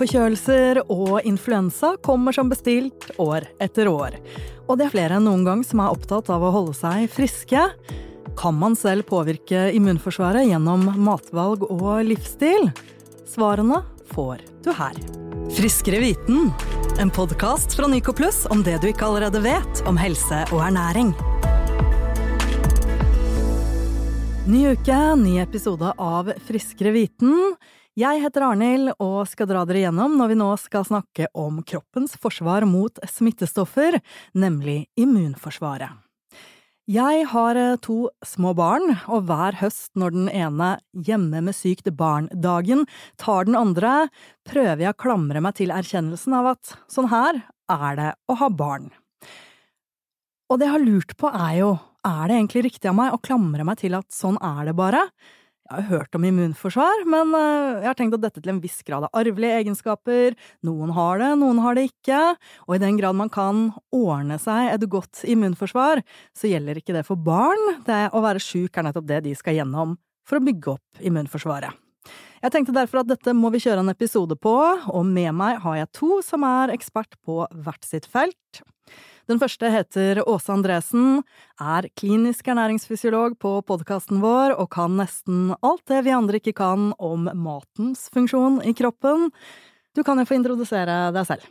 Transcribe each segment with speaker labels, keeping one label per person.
Speaker 1: Forkjølelser og influensa kommer som bestilt år etter år. Og det er flere enn noen gang som er opptatt av å holde seg friske. Kan man selv påvirke immunforsvaret gjennom matvalg og livsstil? Svarene får du her. Friskere viten, en podkast fra Nycoplus om det du ikke allerede vet om helse og ernæring. Ny uke, ny episode av Friskere viten. Jeg heter Arnhild og skal dra dere gjennom når vi nå skal snakke om kroppens forsvar mot smittestoffer, nemlig immunforsvaret. Jeg har eh, to små barn, og hver høst når den ene hjemme med sykt barn-dagen tar den andre, prøver jeg å klamre meg til erkjennelsen av at sånn her er det å ha barn. Og det jeg har lurt på er jo, er det egentlig riktig av meg å klamre meg til at sånn er det bare? Jeg har hørt om immunforsvar, men eh, jeg har tenkt at dette til en viss grad er arvelige egenskaper. Noen har det, noen har det ikke. Og i den grad man kan ordne seg et godt immunforsvar, så gjelder ikke det for barn. Det å være sjuk er nettopp det de skal gjennom for å bygge opp immunforsvaret. Jeg tenkte derfor at dette må vi kjøre en episode på, og med meg har jeg to som er ekspert på hvert sitt felt. Den første heter Åse Andresen, er klinisk ernæringsfysiolog på podkasten vår og kan nesten alt det vi andre ikke kan om matens funksjon i kroppen. Du kan jo få introdusere deg selv.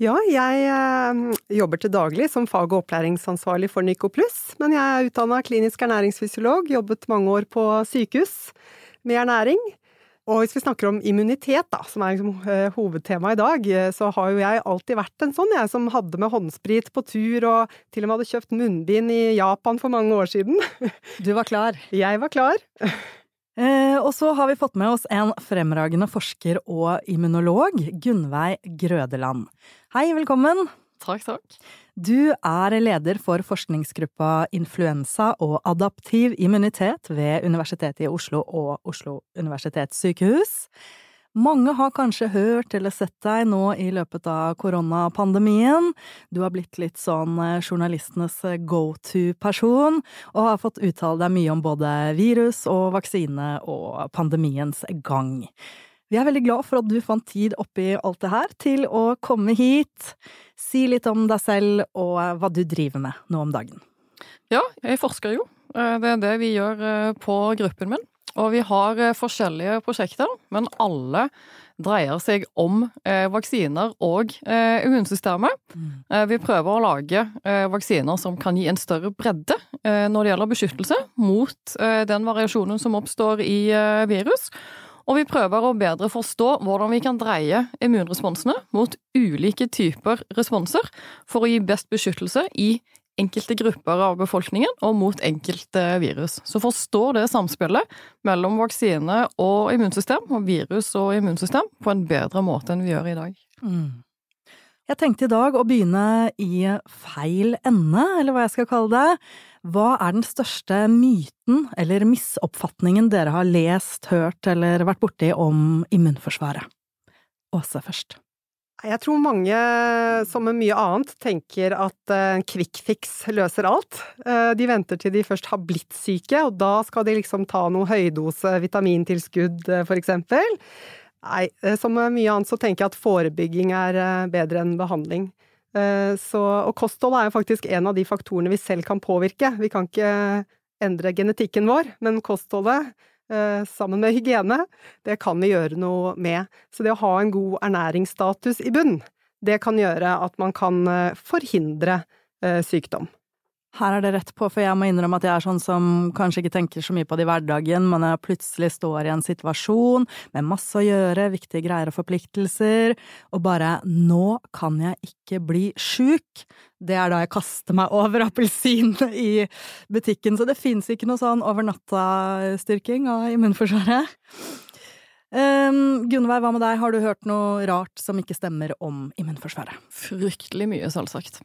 Speaker 2: Ja, jeg øh, jobber til daglig som fag- og opplæringsansvarlig for Nycoplus, men jeg er utdanna klinisk ernæringsfysiolog, jobbet mange år på sykehus med ernæring, og hvis vi snakker om immunitet, da, som er liksom, uh, hovedtemaet i dag, eh, så har jo jeg alltid vært en sånn, jeg som hadde med håndsprit på tur, og til og med hadde kjøpt munnbind i Japan for mange år siden.
Speaker 1: Du var klar?
Speaker 2: Jeg var klar.
Speaker 1: Eh, og så har vi fått med oss en fremragende forsker og immunolog, Gunnveig Grødeland. Hei, velkommen!
Speaker 3: Takk, takk.
Speaker 1: Du er leder for forskningsgruppa Influensa og adaptiv immunitet ved Universitetet i Oslo og Oslo universitetssykehus. Mange har kanskje hørt eller sett deg nå i løpet av koronapandemien. Du har blitt litt sånn eh, journalistenes go to-person, og har fått uttale deg mye om både virus og vaksine og pandemiens gang. Vi er veldig glad for at du fant tid oppi alt det her til å komme hit. Si litt om deg selv og hva du driver med nå om dagen.
Speaker 3: Ja, jeg forsker jo. Eh, det er det vi gjør eh, på gruppen min. Og vi har eh, forskjellige prosjekter, men alle dreier seg om vaksiner og immunsystemet. Mm. Vi prøver å lage vaksiner som kan gi en større bredde når det gjelder beskyttelse mot den variasjonen som oppstår i virus. Og vi prøver å bedre forstå hvordan vi kan dreie immunresponsene mot ulike typer responser for å gi best beskyttelse i enkelte grupper av befolkningen og mot enkelte virus. Så forstå det samspillet mellom vaksine og immunsystem, og virus og immunsystem, på en bedre måte enn vi gjør i dag. Mm.
Speaker 1: Jeg tenkte i dag å begynne i feil ende, eller hva jeg skal kalle det. Hva er den største myten eller misoppfatningen dere har lest, hørt eller vært borti om immunforsvaret? Åse først.
Speaker 2: Jeg tror mange, som med mye annet, tenker at en quick fix løser alt. Uh, de venter til de først har blitt syke, og da skal de liksom ta noe høydose vitamintilskudd, uh, for eksempel. Nei, uh, som med mye annet så tenker jeg at forebygging er bedre enn behandling. Eh, så, og kosthold er jo faktisk en av de faktorene vi selv kan påvirke. Vi kan ikke endre genetikken vår, men kostholdet, eh, sammen med hygiene, det kan vi gjøre noe med. Så det å ha en god ernæringsstatus i bunn, det kan gjøre at man kan eh, forhindre sykdom.
Speaker 1: Her er det rett på, for jeg må innrømme at jeg er sånn som kanskje ikke tenker så mye på det i hverdagen, men jeg plutselig står i en situasjon med masse å gjøre, viktige greier og forpliktelser, og bare nå kan jeg ikke bli sjuk. Det er da jeg kaster meg over appelsinene i butikken, så det fins ikke noe sånn over natta-styrking av immunforsvaret. Um, Gunnveig, hva med deg, har du hørt noe rart som ikke stemmer om immunforsvaret?
Speaker 3: Fryktelig mye, selvsagt.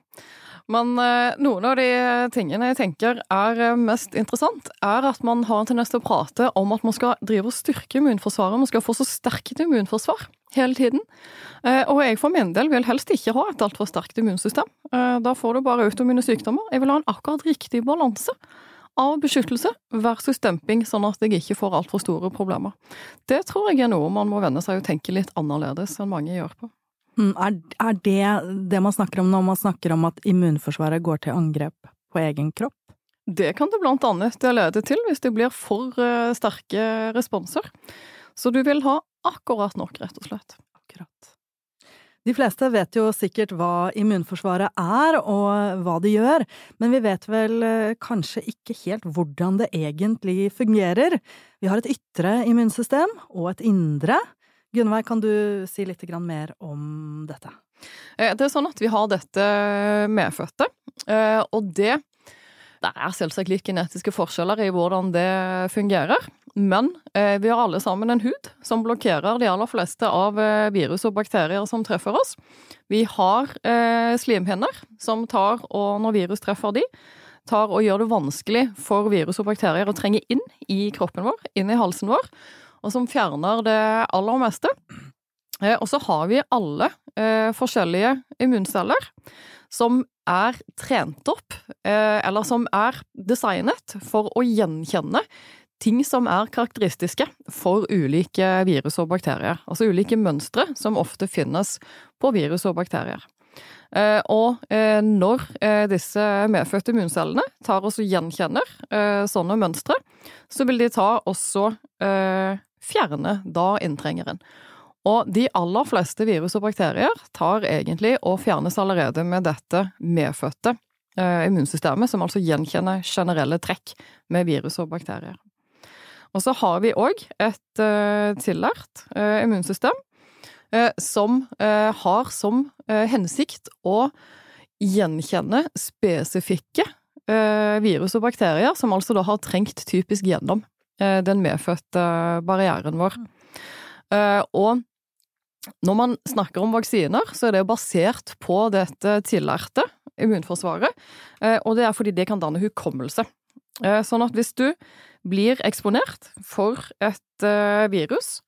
Speaker 3: Men eh, noen av de tingene jeg tenker er eh, mest interessant, er at man har en tendens til å prate om at man skal drive og styrke immunforsvaret. Man skal få så sterkt immunforsvar hele tiden. Eh, og jeg for min del vil helst ikke ha et altfor sterkt immunsystem. Da får du bare autoimmune sykdommer. Jeg vil ha en akkurat riktig balanse. av beskyttelse versus demping, sånn at jeg ikke får altfor store problemer. Det tror jeg er noe man må venne seg og tenke litt annerledes enn mange gjør på.
Speaker 1: Mm, er, er det det man snakker om når man snakker om at immunforsvaret går til angrep på egen kropp?
Speaker 3: Det kan det blant annet lede til hvis det blir for eh, sterke responser. Så du vil ha akkurat nok, rett og slett.
Speaker 1: Akkurat. De fleste vet jo sikkert hva immunforsvaret er og hva det gjør, men vi vet vel eh, kanskje ikke helt hvordan det egentlig fungerer. Vi har et ytre immunsystem og et indre. Gunnveig, kan du si litt mer om dette?
Speaker 3: Eh, det er sånn at vi har dette medfødte, og det det er selvsagt litt genetiske forskjeller i hvordan det fungerer. Men eh, vi har alle sammen en hud som blokkerer de aller fleste av eh, virus og bakterier som treffer oss. Vi har eh, slimhinner som tar, og når virus treffer de, tar og gjør det vanskelig for virus og bakterier å trenge inn i kroppen vår, inn i halsen vår, og som fjerner det aller meste. Eh, og så har vi alle eh, forskjellige immunceller som er trent opp, eh, eller som er designet for å gjenkjenne ting som er karakteristiske for ulike virus og bakterier. Altså ulike mønstre som ofte finnes på virus og bakterier. Eh, og eh, når disse medfødte immuncellene tar og gjenkjenner sånne mønstre, så vil de ta også fjerne da inntrengeren. Og de aller fleste virus og bakterier tar egentlig og fjernes allerede med dette medfødte eh, immunsystemet, som altså gjenkjenner generelle trekk med virus og bakterier. Og så har vi òg et eh, tillært eh, immunsystem eh, som eh, har som eh, hensikt å gjenkjenne spesifikke virus og bakterier, som altså da har trengt typisk gjennom den medfødte barrieren vår. Og når man snakker om vaksiner, så er det basert på dette tillærte immunforsvaret, eh, og det er fordi det kan danne hukommelse. Eh, sånn at hvis du blir eksponert for et eh, virus,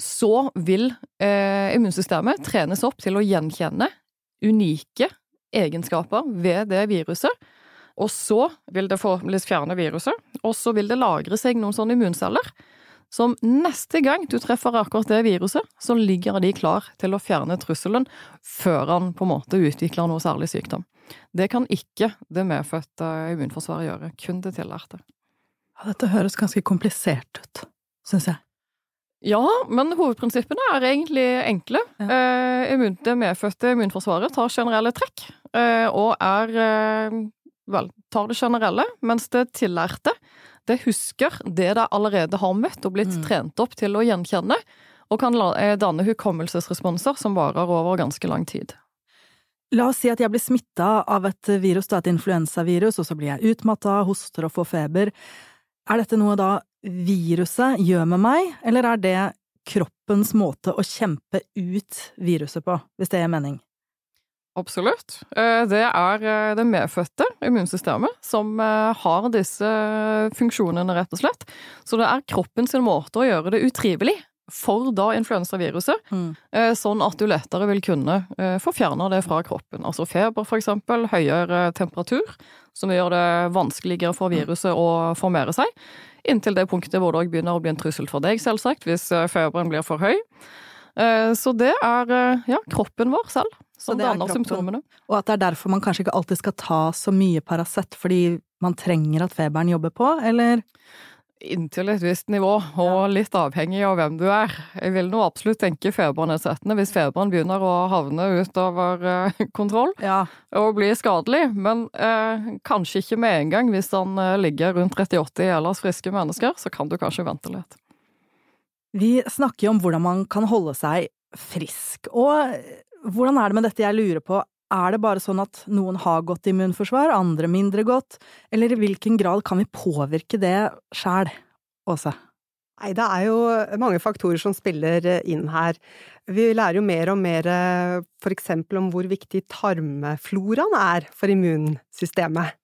Speaker 3: så vil immunsystemet trenes opp til å gjenkjenne unike egenskaper ved det viruset. Og så vil det forhåpentligvis fjerne viruset, og så vil det lagre seg noen sånne immunceller som neste gang du treffer akkurat det viruset, så ligger de klar til å fjerne trusselen før han på en måte utvikler noe særlig sykdom. Det kan ikke det medfødte immunforsvaret gjøre, kun det tillærte.
Speaker 1: Ja, dette høres ganske komplisert ut, syns jeg.
Speaker 3: Ja, men hovedprinsippene er egentlig enkle. Ja. Eh, det medfødte immunforsvaret tar generelle trekk, eh, og er eh, vel, tar det generelle, mens det tillærte det husker det de allerede har møtt og blitt mm. trent opp til å gjenkjenne, og kan danne hukommelsesresponser som varer over ganske lang tid.
Speaker 1: La oss si at jeg blir smitta av et virus, da, et influensavirus, og så blir jeg utmatta, hoster og får feber. Er dette noe da viruset gjør med meg, eller er det kroppens måte å kjempe ut viruset på, hvis det gir mening?
Speaker 3: Absolutt. Eh, det er eh, det medfødte immunsystemet som eh, har disse funksjonene, rett og slett. Så det er kroppens måte å gjøre det utrivelig for da influensaviruset, mm. sånn at du lettere vil kunne få fjerna det fra kroppen. Altså feber, for eksempel, høyere temperatur, som gjør det vanskeligere for viruset å formere seg, inntil det punktet hvor det òg begynner å bli en trussel for deg, selvsagt, hvis feberen blir for høy. Så det er ja, kroppen vår selv som danner symptomene.
Speaker 1: Og at det er derfor man kanskje ikke alltid skal ta så mye Paracet, fordi man trenger at feberen jobber på, eller?
Speaker 3: Inntil et visst nivå, og litt avhengig av hvem du er. Jeg vil nå absolutt tenke febernedsettende hvis feberen begynner å havne utover eh, kontroll ja. og bli skadelig, men eh, kanskje ikke med en gang. Hvis han eh, ligger rundt 30-80 ellers friske mennesker, så kan du kanskje vente litt.
Speaker 1: Vi snakker jo om hvordan man kan holde seg frisk, og hvordan er det med dette jeg lurer på, er det bare sånn at noen har godt immunforsvar, andre mindre godt, eller i hvilken grad kan vi påvirke det sjæl, Åse?
Speaker 2: Nei, det er jo mange faktorer som spiller inn her. Vi lærer jo mer og mer for eksempel om hvor viktig tarmfloraen er for immunsystemet.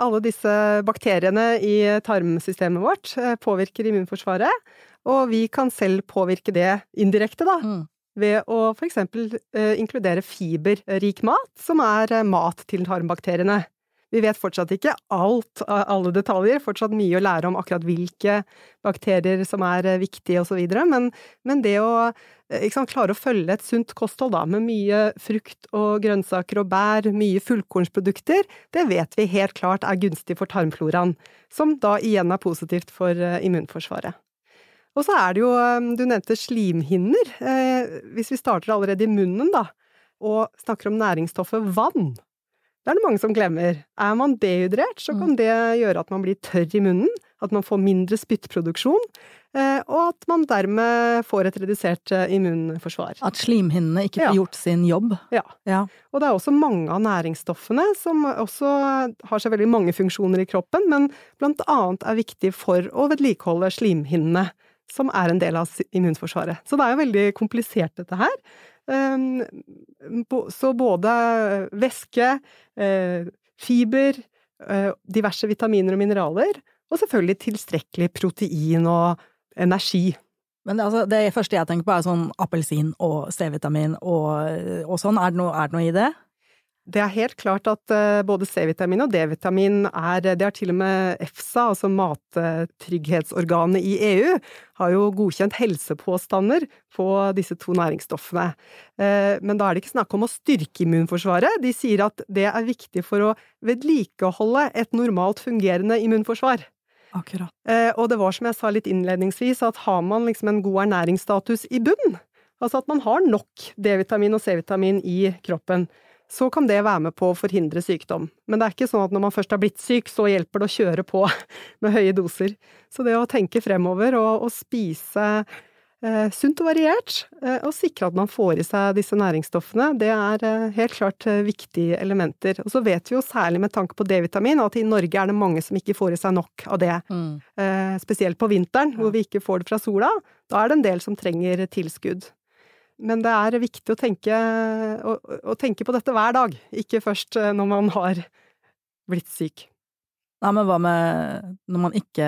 Speaker 2: Alle disse bakteriene i tarmsystemet vårt påvirker immunforsvaret, og vi kan selv påvirke det indirekte, da, mm ved å for eksempel eh, inkludere fiberrik mat, som er eh, mat til tarmbakteriene. Vi vet fortsatt ikke alt, alle detaljer, fortsatt mye å lære om akkurat hvilke bakterier som er eh, viktige videre, men, men det å sant, klare å følge et sunt kosthold da, med mye frukt og grønnsaker og bær, mye fullkornsprodukter, det vet vi helt klart er gunstig for tarmfloraen, som da igjen er positivt for immunforsvaret. Og så er det jo, du nevnte slimhinner. Hvis vi starter allerede i munnen, da, og snakker om næringsstoffet vann. Det er det mange som glemmer. Er man dehydrert, så kan mm. det gjøre at man blir tørr i munnen, at man får mindre spyttproduksjon, eh, og at man dermed får et redusert eh, immunforsvar.
Speaker 1: At slimhinnene ikke får ja. gjort sin jobb.
Speaker 2: Ja. ja. Og det er også mange av næringsstoffene som også har så veldig mange funksjoner i kroppen, men blant annet er viktig for å vedlikeholde slimhinnene, som er en del av immunforsvaret. Så det er jo veldig komplisert, dette her. Ehm, så både væske, eh, fiber, eh, diverse vitaminer og mineraler, og selvfølgelig tilstrekkelig protein og energi.
Speaker 1: Men altså, det første jeg tenker på er sånn appelsin og C-vitamin og, og sånn. Er det, noe, er det noe i det?
Speaker 2: Det er helt klart at eh, både C-vitamin og D-vitamin er Det har til og med EFSA, altså mattrygghetsorganet i EU, har jo godkjent helsepåstander på disse to næringsstoffene. Eh, men da er det ikke snakk om å styrke immunforsvaret, de sier at det er viktig for å vedlikeholde et normalt fungerende immunforsvar.
Speaker 1: Akkurat.
Speaker 2: Eh, og det var som jeg sa litt innledningsvis, at har man liksom en god ernæringsstatus i bunn, altså at man har nok D-vitamin og C-vitamin i kroppen, så kan det være med på å forhindre sykdom. Men det er ikke sånn at når man først har blitt syk, så hjelper det å kjøre på med høye doser. Så det å tenke fremover og, og spise eh, sunt og variert, eh, og sikre at man får i seg disse næringsstoffene, det er eh, helt klart eh, viktige elementer. Og så vet vi jo særlig med tanke på D-vitamin at i Norge er det mange som ikke får i seg nok av det. Mm. Eh, spesielt på vinteren, hvor vi ikke får det fra sola. Da er det en del som trenger tilskudd. Men det er viktig å tenke, å, å tenke, på dette hver dag, ikke først eh, når man har blitt syk.
Speaker 1: Nei, men hva med når man ikke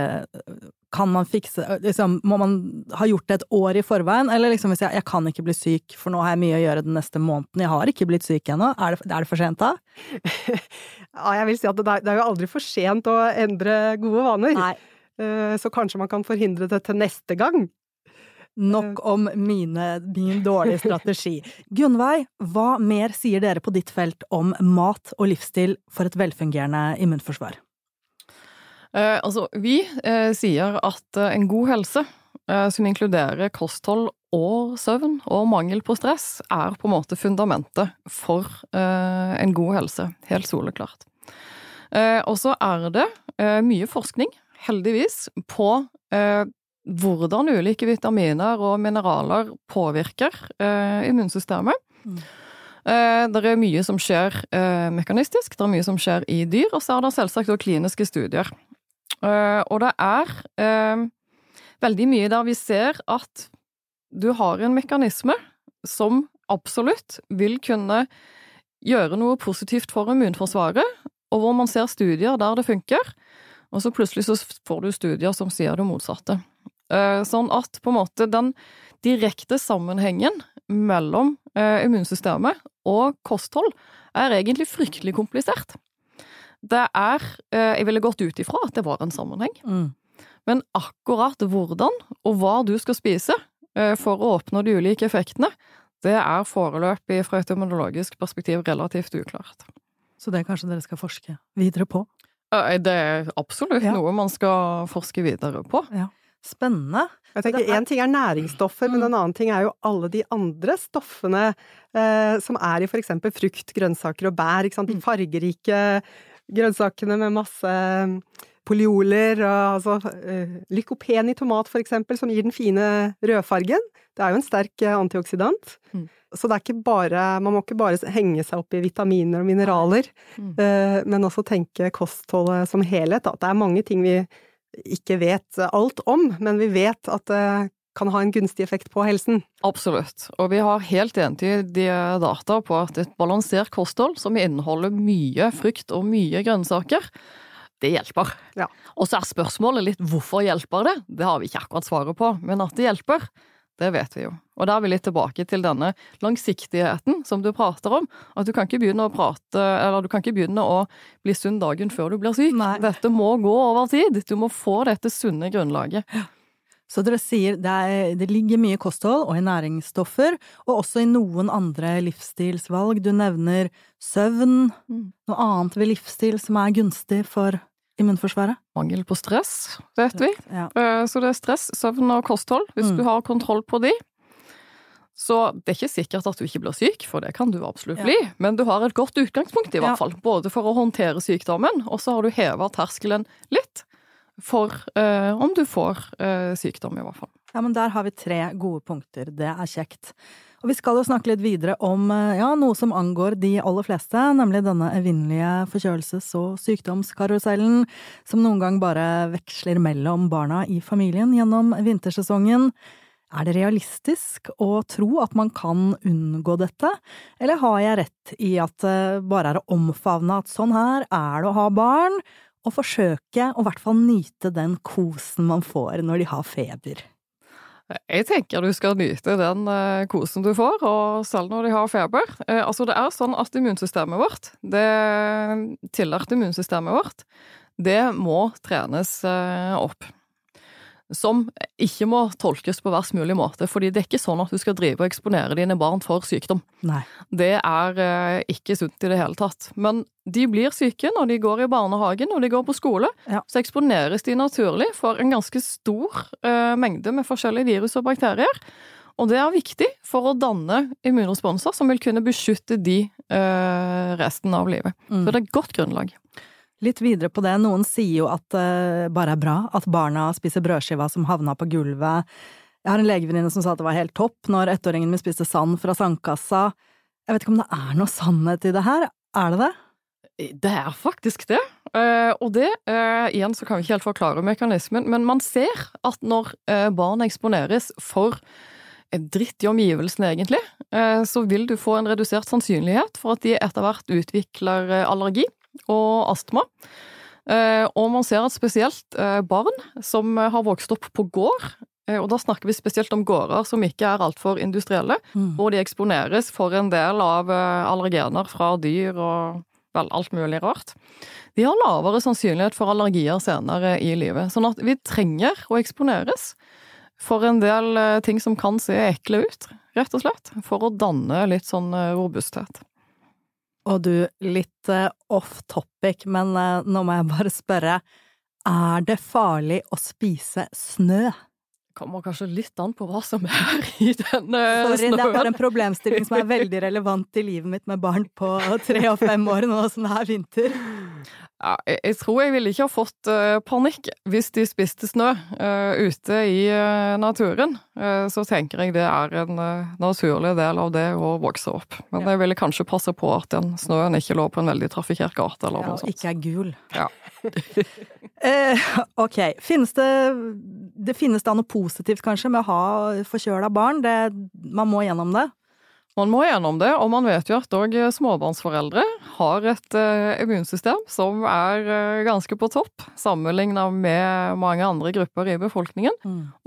Speaker 1: Kan man fikse liksom, Må man ha gjort det et år i forveien? Eller liksom hvis jeg, jeg kan ikke bli syk, for nå har jeg mye å gjøre den neste måneden, jeg har ikke blitt syk ennå, er, er, det for sent da?
Speaker 2: ja, jeg vil si at det er, det er jo aldri for sent å endre gode vaner.
Speaker 1: Nei.
Speaker 2: Eh, så kanskje man kan forhindre det til neste gang.
Speaker 1: Nok om mine, min dårlige strategi. Gunnveig, hva mer sier dere på ditt felt om mat og livsstil for et velfungerende immunforsvar?
Speaker 3: Eh, altså, vi eh, sier at eh, en god helse, eh, som inkluderer kosthold og søvn og mangel på stress, er på en måte fundamentet for eh, en god helse. Helt soleklart. Eh, og så er det mye forskning, heldigvis, på hvordan ulike vitaminer og mineraler påvirker eh, immunsystemet. Mm. Eh, det er mye som skjer eh, mekanistisk, det er mye som skjer i dyr, og så er det selvsagt også kliniske studier. Eh, og det er eh, veldig mye der vi ser at du har en mekanisme som absolutt vil kunne gjøre noe positivt for immunforsvaret, og hvor man ser studier der det funker, og så plutselig så får du studier som sier det motsatte. Eh, sånn at på en måte den direkte sammenhengen mellom eh, immunsystemet og kosthold er egentlig fryktelig komplisert. Det er eh, Jeg ville gått ut ifra at det var en sammenheng. Mm. Men akkurat hvordan og hva du skal spise for å oppnå de ulike effektene, det er foreløpig fra et immunologisk perspektiv relativt uklart.
Speaker 1: Så det er kanskje dere skal forske videre på?
Speaker 3: Det er absolutt ja. noe man skal forske videre på.
Speaker 1: Ja. Spennende.
Speaker 2: Jeg tenker Én ting er næringsstoffer, men en annen ting er jo alle de andre stoffene eh, som er i for eksempel frukt, grønnsaker og bær. De mm. fargerike grønnsakene med masse polioler, og altså eh, lykopen i tomat for eksempel, som gir den fine rødfargen. Det er jo en sterk eh, antioksidant. Mm. Så det er ikke bare, man må ikke bare henge seg opp i vitaminer og mineraler, mm. eh, men også tenke kostholdet som helhet. At det er mange ting vi ikke vet alt om, men vi vet at det kan ha en gunstig effekt på helsen.
Speaker 3: Absolutt, og vi har helt entydige data på at et balansert kosthold som inneholder mye frukt og mye grønnsaker, det hjelper.
Speaker 2: Ja.
Speaker 3: Og så er spørsmålet litt hvorfor hjelper det? Det har vi ikke akkurat svaret på, men at det hjelper, Det vet vi jo. Og da er vi litt tilbake til denne langsiktigheten som du prater om. At du kan ikke begynne å prate, eller du kan ikke begynne å bli sunn dagen før du blir syk.
Speaker 1: Nei.
Speaker 3: Dette må gå over tid. Du må få dette sunne grunnlaget.
Speaker 1: Så dere sier det, er, det ligger mye kosthold og i næringsstoffer, og også i noen andre livsstilsvalg. Du nevner søvn,
Speaker 3: Mm.
Speaker 1: noe annet ved livsstil som er gunstig for immunforsvaret?
Speaker 3: Mangel på stress, vet vi.
Speaker 1: Ja.
Speaker 3: Eh, Så det er stress, søvn og kosthold. Hvis
Speaker 1: Mm.
Speaker 3: du har kontroll på de. Så det er ikke sikkert at du ikke blir syk, for det kan du absolutt
Speaker 1: Ja.
Speaker 3: bli. Men du har et godt utgangspunkt, i hvert fall. Både for å håndtere sykdommen, og så har du heva terskelen litt for eh, om du får eh, sykdom, i hvert fall.
Speaker 1: Ja, men der har vi tre gode punkter. Det er kjekt. Og vi skal jo snakke litt videre om eh, ja, noe som angår de aller fleste, nemlig denne evinnelige forkjølelses- og sykdomskarusellen som noen gang bare veksler mellom barna i familien gjennom vintersesongen. Er det realistisk å tro at man kan unngå dette, eller har jeg rett i at det bare er å omfavne at sånn her er det å ha barn, og forsøke å i hvert fall nyte den kosen man får når de har feber?
Speaker 3: Jeg tenker du skal nyte den eh, kosen du får, og selv når de har feber. Eh, altså det er sånn at immunsystemet vårt, det tillærte immunsystemet vårt, det må trenes eh, opp. Som ikke må tolkes på verst mulig måte, fordi det er ikke sånn at du skal drive og eksponere dine barn for sykdom.
Speaker 1: Nei.
Speaker 3: Det er eh, ikke sunt i det hele tatt. Men de blir syke når de går i barnehagen, når de går på skole.
Speaker 1: Ja.
Speaker 3: Så eksponeres de naturlig for en ganske stor eh, mengde med forskjellige virus og bakterier. Og det er viktig for å danne immunresponser som vil kunne beskytte de eh, resten av livet.
Speaker 1: Mm.
Speaker 3: Så det er et godt grunnlag.
Speaker 1: Litt videre på det, noen sier jo at det bare er bra at barna spiser brødskiva som havna på gulvet. Jeg har en legevenninne som sa at det var helt topp når ettåringen min spiste sand fra sandkassa. Jeg vet ikke om det er noe sannhet i det her, er det det?
Speaker 3: Det er faktisk det. Eh, og det, eh, igjen så kan vi ikke helt forklare mekanismen, men man ser at når eh, barn eksponeres for eh, dritt i omgivelsene, egentlig, eh, så vil du få en redusert sannsynlighet for at de etter hvert utvikler eh, allergi og astma. Eh, og man ser at spesielt eh, barn som har vokst opp på gård, eh, og da snakker vi spesielt om gårder som ikke er altfor industrielle,
Speaker 1: Mm.
Speaker 3: hvor de eksponeres for en del av allergener fra dyr og vel, alt mulig rart. De har lavere sannsynlighet for allergier senere i livet. Sånn at vi trenger å eksponeres for en del ting som kan se ekle ut, rett og slett. For å danne litt sånn robusthet.
Speaker 1: Og du, litt eh, off topic, men eh, nå må jeg bare spørre, er det farlig å spise snø?
Speaker 3: Kommer kanskje litt an på hva som er i den snøen.
Speaker 1: Sorry, det er en problemstilling som er veldig relevant i livet mitt med barn på tre og fem år nå som det er vinter.
Speaker 3: Ja, jeg, tror jeg ville ikke ha fått eh, panikk hvis de spiste snø eh, ute i eh, naturen. Så tenker jeg det er en naturlig del av det å vokse opp. Men
Speaker 1: Ja.
Speaker 3: jeg ville kanskje passe på at den snøen ikke lå på en veldig trafikkert gate eller
Speaker 1: Ja,
Speaker 3: noe
Speaker 1: og
Speaker 3: sånt.
Speaker 1: ikke er gul.
Speaker 3: Ja.
Speaker 1: Eh, ok, finnes det Det finnes da noe positivt kanskje med å ha forkjøla barn? Det, man må gjennom det?
Speaker 3: Man må gjennom det, og man vet jo at òg småbarnsforeldre har et eh, immunsystem som er eh, ganske på topp, sammenligna med mange andre grupper i befolkningen.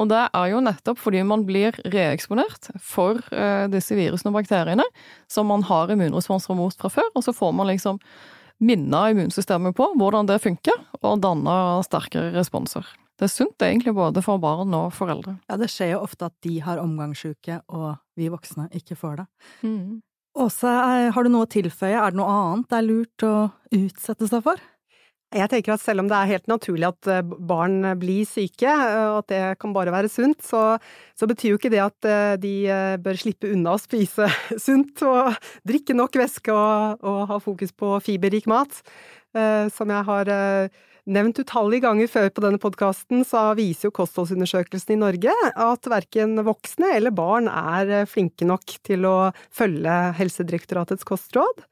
Speaker 3: Og det er jo nettopp fordi man blir reeksponert for eh, disse virusene og bakteriene som man har immunresponser mot fra før, og så får man liksom minna immunsystemet på hvordan det funker, og danna sterkere responser. Det er sunt egentlig både for barn og foreldre.
Speaker 1: Ja, det skjer jo ofte at de har omgangssjuke, og vi voksne ikke får det. Åse, eh, har du noe å tilføye? Er det noe annet det er lurt å utsette seg for?
Speaker 2: Jeg tenker at selv om det er helt naturlig at eh, barn blir syke, eh, og at det kan bare være sunt, så, så betyr jo ikke det at eh, de bør slippe unna å spise sunt og drikke nok væske og, og ha fokus på fiberrik mat. Eh, Som jeg har nevnt utallige ganger før på denne podkasten, så viser jo kostholdsundersøkelsen i Norge at verken voksne eller barn er eh, flinke nok til å følge Helsedirektoratets kostråd.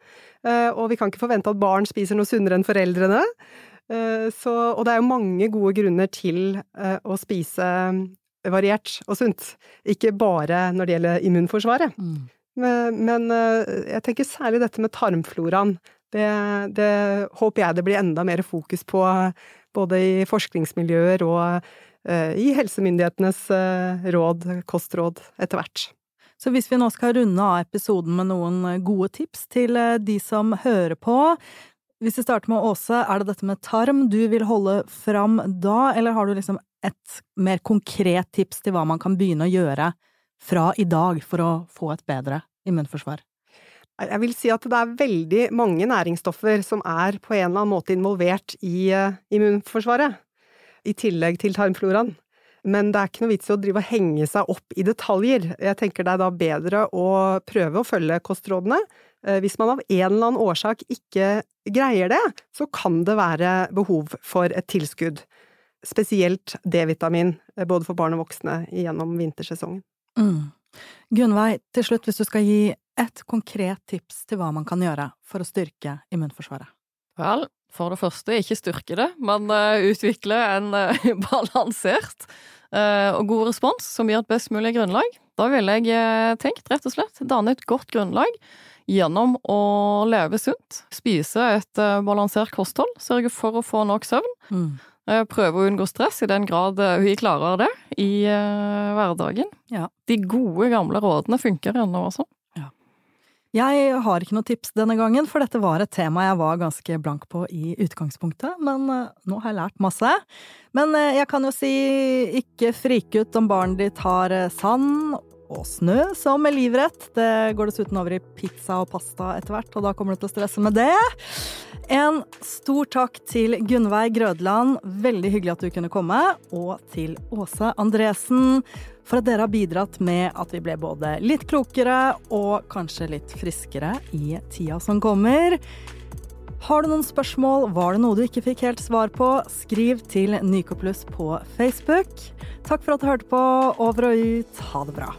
Speaker 2: Eh, Og vi kan ikke forvente at barn spiser noe sunnere enn foreldrene. Eh, Så, og det er jo mange gode grunner til å spise variert og sunt, ikke bare når det gjelder immunforsvaret. Men, men eh, jeg tenker særlig dette med tarmfloraen. Det, det håper jeg det blir enda mer fokus på, både i forskningsmiljøer og eh, i helsemyndighetenes eh, råd, kostråd, etter hvert.
Speaker 1: Så hvis vi nå skal runde av episoden med noen gode tips til de som hører på, hvis vi starter med Åse, er det dette med tarm du vil holde fram da, eller har du liksom et mer konkret tips til hva man kan begynne å gjøre fra i dag for å få et bedre immunforsvar?
Speaker 2: Jeg vil si at det er veldig mange næringsstoffer som er på en eller annen måte involvert i eh, immunforsvaret, i tillegg til tarmfloraen. Men det er ikke noe vits i å drive og henge seg opp i detaljer. Jeg tenker det er da bedre å prøve å følge kostrådene. Eh, hvis man av en eller annen årsak ikke greier det, så kan det være behov for et tilskudd. Spesielt D-vitamin, eh, både for barn og voksne gjennom vintersesongen.
Speaker 1: Mm. Gunnveig, til slutt, hvis du skal gi et konkret tips til hva man kan gjøre for å styrke immunforsvaret?
Speaker 3: Vel, for det første, ikke styrke det, men uh, utvikle en uh, balansert uh, og god respons som gir et best mulig grunnlag. Da ville jeg tenkt rett og slett danne et godt grunnlag gjennom å leve sunt, spise et balansert kosthold, sørge for å få nok søvn. Mm. Prøve å unngå stress i den grad vi klarer det i hverdagen. Ja. De gode, gamle rådene funker ennå også.
Speaker 1: Jeg har ikke noe tips denne gangen, for dette var et tema jeg var ganske blank på i utgangspunktet, men uh, nå har jeg lært masse. Men uh, jeg kan jo si ikke frike ut om barnet ditt har uh, sand og snø som livrett. Det går dessuten over i pizza og pasta etter hvert, og da kommer du til å stresse med det. En stor takk til Gunnveig Grødland, veldig hyggelig at du kunne komme, og til Åse Andresen for at dere har bidratt med at vi ble både litt klokere og kanskje litt friskere i tida som kommer. Har du noen spørsmål, var det noe du ikke fikk helt svar på, skriv til Nykoplus på Facebook. Takk for at du hørte på. Over og ut. Ha det bra.